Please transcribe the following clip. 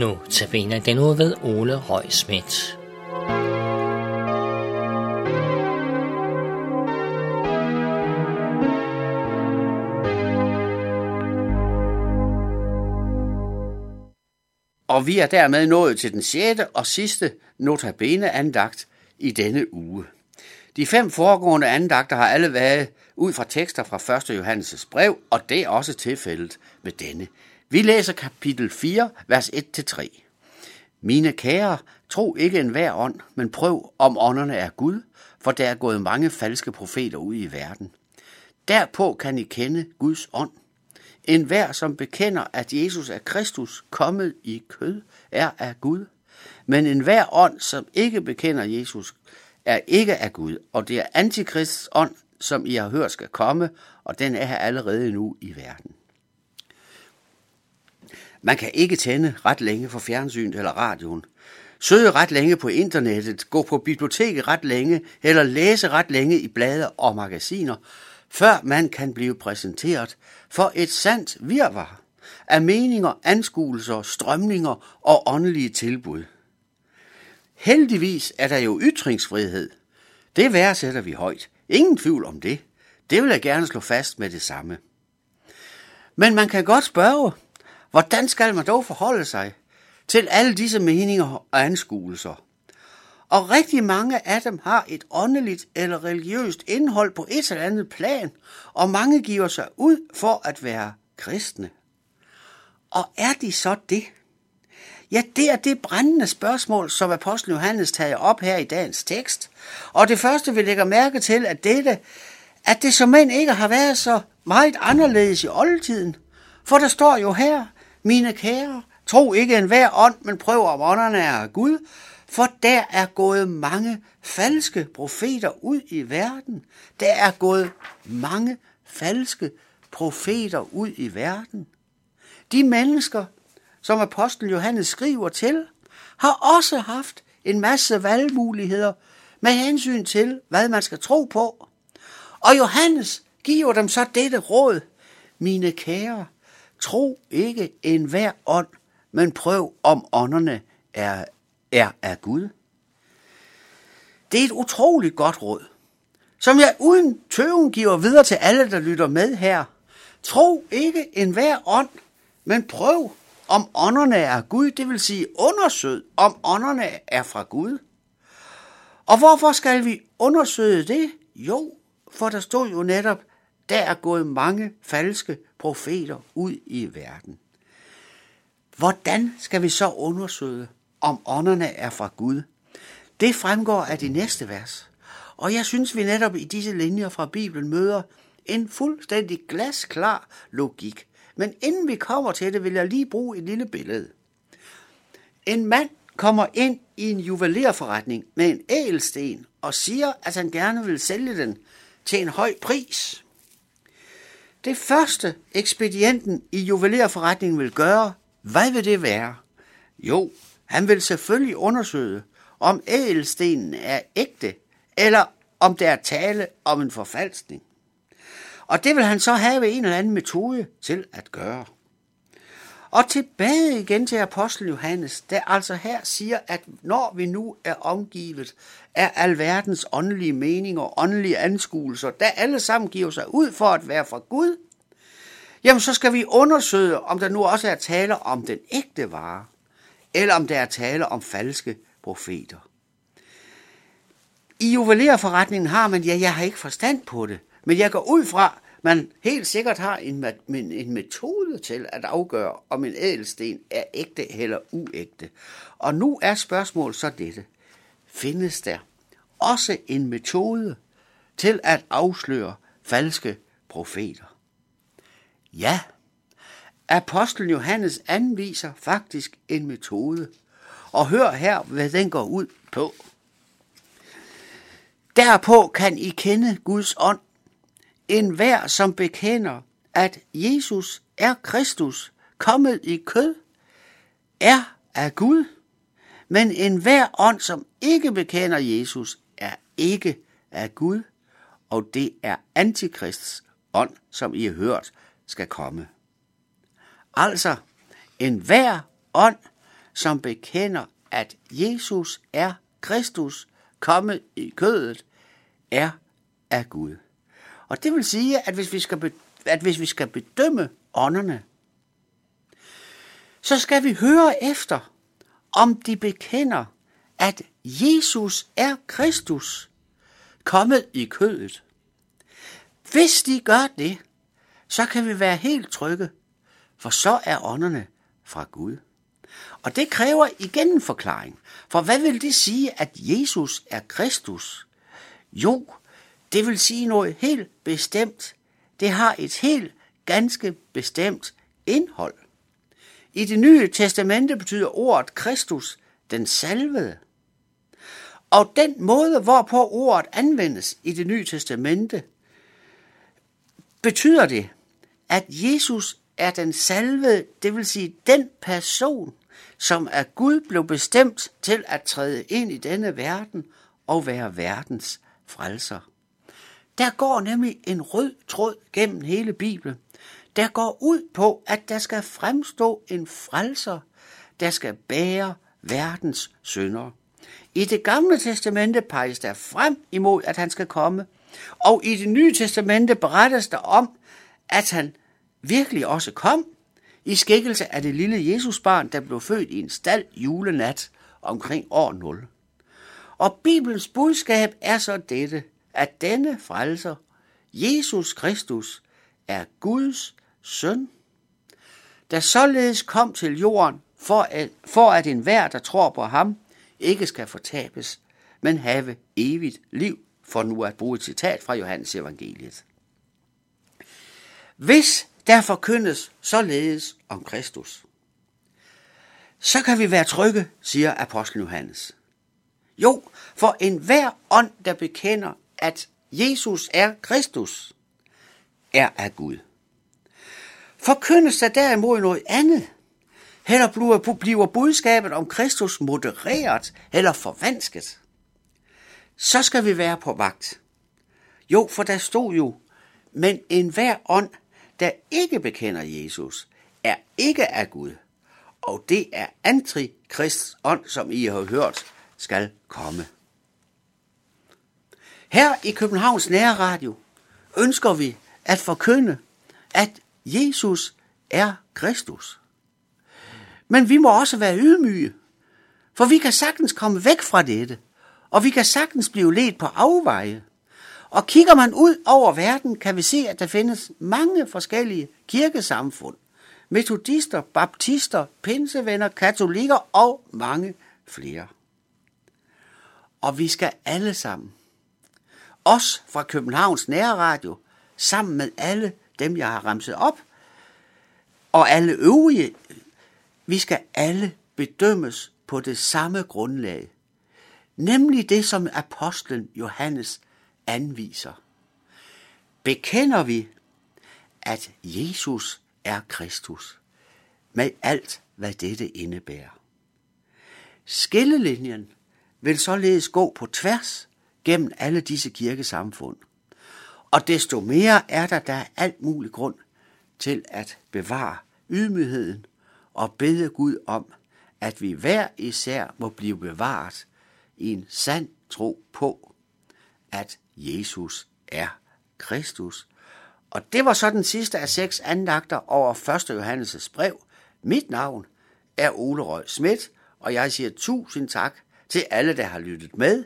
Nu tabiner den ud ved Ole Røg Schmidt. Og vi er dermed nået til den sjette og sidste notabene andagt i denne uge. De fem foregående andagter har alle været ud fra tekster fra 1. Johannes' brev, og det er også tilfældet med denne. Vi læser kapitel 4, vers 1-3. Mine kære, tro ikke en hver ånd, men prøv, om ånderne er Gud, for der er gået mange falske profeter ud i verden. Derpå kan I kende Guds ånd. En hver, som bekender, at Jesus er Kristus kommet i kød, er af Gud. Men en hver ånd, som ikke bekender Jesus, er ikke af Gud, og det er antikrists ånd, som I har hørt skal komme, og den er her allerede nu i verden. Man kan ikke tænde ret længe for fjernsynet eller radioen, søge ret længe på internettet, gå på biblioteket ret længe, eller læse ret længe i blade og magasiner, før man kan blive præsenteret for et sandt virvar af meninger, anskuelser, strømninger og åndelige tilbud. Heldigvis er der jo ytringsfrihed. Det værdsætter vi højt. Ingen tvivl om det. Det vil jeg gerne slå fast med det samme. Men man kan godt spørge, hvordan skal man dog forholde sig til alle disse meninger og anskuelser? Og rigtig mange af dem har et åndeligt eller religiøst indhold på et eller andet plan, og mange giver sig ud for at være kristne. Og er de så det? Ja, det er det brændende spørgsmål, som apostlen Johannes tager op her i dagens tekst. Og det første, vi lægger mærke til, er dette, at det som end ikke har været så meget anderledes i oldtiden. For der står jo her, mine kære, tro ikke en hver ånd, men prøv om ånderne er Gud, for der er gået mange falske profeter ud i verden. Der er gået mange falske profeter ud i verden. De mennesker, som apostel Johannes skriver til, har også haft en masse valgmuligheder med hensyn til, hvad man skal tro på. Og Johannes giver dem så dette råd. Mine kære, tro ikke enhver ånd, men prøv om ånderne er, er af Gud. Det er et utroligt godt råd, som jeg uden tøven giver videre til alle, der lytter med her. Tro ikke enhver ånd, men prøv om ånderne er Gud, det vil sige undersøg, om ånderne er fra Gud. Og hvorfor skal vi undersøge det? Jo, for der stod jo netop, der er gået mange falske profeter ud i verden. Hvordan skal vi så undersøge, om ånderne er fra Gud? Det fremgår af de næste vers. Og jeg synes, vi netop i disse linjer fra Bibelen møder en fuldstændig glasklar logik. Men inden vi kommer til det, vil jeg lige bruge et lille billede. En mand kommer ind i en juvelerforretning med en ædelsten og siger, at han gerne vil sælge den til en høj pris. Det første ekspedienten i juvelerforretningen vil gøre, hvad vil det være? Jo, han vil selvfølgelig undersøge, om ædelstenen er ægte, eller om der er tale om en forfalskning. Og det vil han så have en eller anden metode til at gøre. Og tilbage igen til apostel Johannes, der altså her siger, at når vi nu er omgivet af alverdens åndelige meninger og åndelige anskuelser, der alle sammen giver sig ud for at være fra Gud, jamen så skal vi undersøge, om der nu også er tale om den ægte vare, eller om der er tale om falske profeter. I juvelerforretningen har man, ja, jeg har ikke forstand på det, men jeg går ud fra, man helt sikkert har en, en metode til at afgøre, om en ædelsten er ægte eller uægte. Og nu er spørgsmålet så dette. Findes der også en metode til at afsløre falske profeter? Ja, apostlen Johannes anviser faktisk en metode. Og hør her, hvad den går ud på. Derpå kan I kende Guds ånd. En hver, som bekender, at Jesus er Kristus, kommet i kød, er af Gud. Men en hver ånd, som ikke bekender Jesus, er ikke af Gud, og det er antikrists ånd, som I har hørt, skal komme. Altså, en hver ånd, som bekender, at Jesus er Kristus, kommet i kødet, er af Gud. Og det vil sige, at hvis vi skal, at hvis vi skal bedømme ånderne, så skal vi høre efter, om de bekender, at Jesus er Kristus, kommet i kødet. Hvis de gør det, så kan vi være helt trygge, for så er ånderne fra Gud. Og det kræver igen en forklaring. For hvad vil det sige, at Jesus er Kristus? Jo, det vil sige noget helt bestemt. Det har et helt ganske bestemt indhold. I det nye testamente betyder ordet Kristus den salvede. Og den måde, hvorpå ordet anvendes i det nye testamente, betyder det, at Jesus er den salvede, det vil sige den person, som af Gud blev bestemt til at træde ind i denne verden og være verdens frelser. Der går nemlig en rød tråd gennem hele Bibelen, der går ud på, at der skal fremstå en frelser, der skal bære verdens synder. I det gamle testamente peges der frem imod, at han skal komme, og i det nye testamente berettes der om, at han virkelig også kom i skikkelse af det lille Jesusbarn, der blev født i en stald julenat omkring år 0. Og Bibelens budskab er så dette, at denne frelser, Jesus Kristus, er Guds søn, der således kom til jorden, for at, for at enhver, der tror på ham, ikke skal fortabes, men have evigt liv, for nu at bruge et citat fra Johannes evangeliet. Hvis der forkyndes således om Kristus, så kan vi være trygge, siger apostlen Johannes. Jo, for enhver ånd, der bekender, at Jesus er Kristus, er af Gud. Forkyndes der derimod noget andet, eller bliver budskabet om Kristus modereret eller forvansket, så skal vi være på vagt. Jo, for der stod jo, men enhver ånd, der ikke bekender Jesus, er ikke af Gud, og det er antikrists ånd, som I har hørt, skal komme. Her i Københavns Nære Radio ønsker vi at forkynde, at Jesus er Kristus. Men vi må også være ydmyge, for vi kan sagtens komme væk fra dette, og vi kan sagtens blive ledt på afveje. Og kigger man ud over verden, kan vi se, at der findes mange forskellige kirkesamfund. Metodister, baptister, pinsevenner, katolikker og mange flere. Og vi skal alle sammen, os fra Københavns Nærradio, sammen med alle dem, jeg har ramset op, og alle øvrige, vi skal alle bedømmes på det samme grundlag. Nemlig det, som apostlen Johannes anviser. Bekender vi, at Jesus er Kristus, med alt, hvad dette indebærer. Skillelinjen vil således gå på tværs gennem alle disse kirkesamfund. Og desto mere er der der alt mulig grund til at bevare ydmygheden og bede Gud om, at vi hver især må blive bevaret i en sand tro på, at Jesus er Kristus. Og det var så den sidste af seks andagter over 1. Johannes' brev. Mit navn er Ole Røg Schmidt, og jeg siger tusind tak til alle, der har lyttet med.